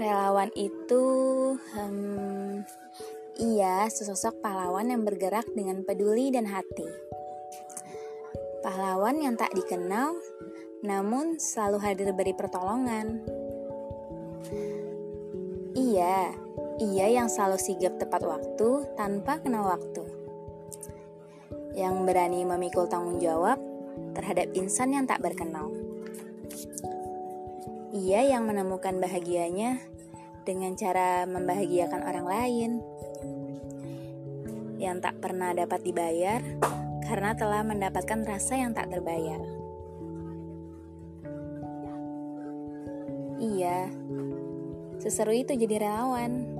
Relawan itu, hmm, ia sesosok pahlawan yang bergerak dengan peduli dan hati. Pahlawan yang tak dikenal, namun selalu hadir beri pertolongan. Iya, ia yang selalu sigap tepat waktu tanpa kenal waktu. Yang berani memikul tanggung jawab terhadap insan yang tak berkenal. Ia yang menemukan bahagianya dengan cara membahagiakan orang lain. Yang tak pernah dapat dibayar karena telah mendapatkan rasa yang tak terbayar. Iya, seseru itu jadi relawan.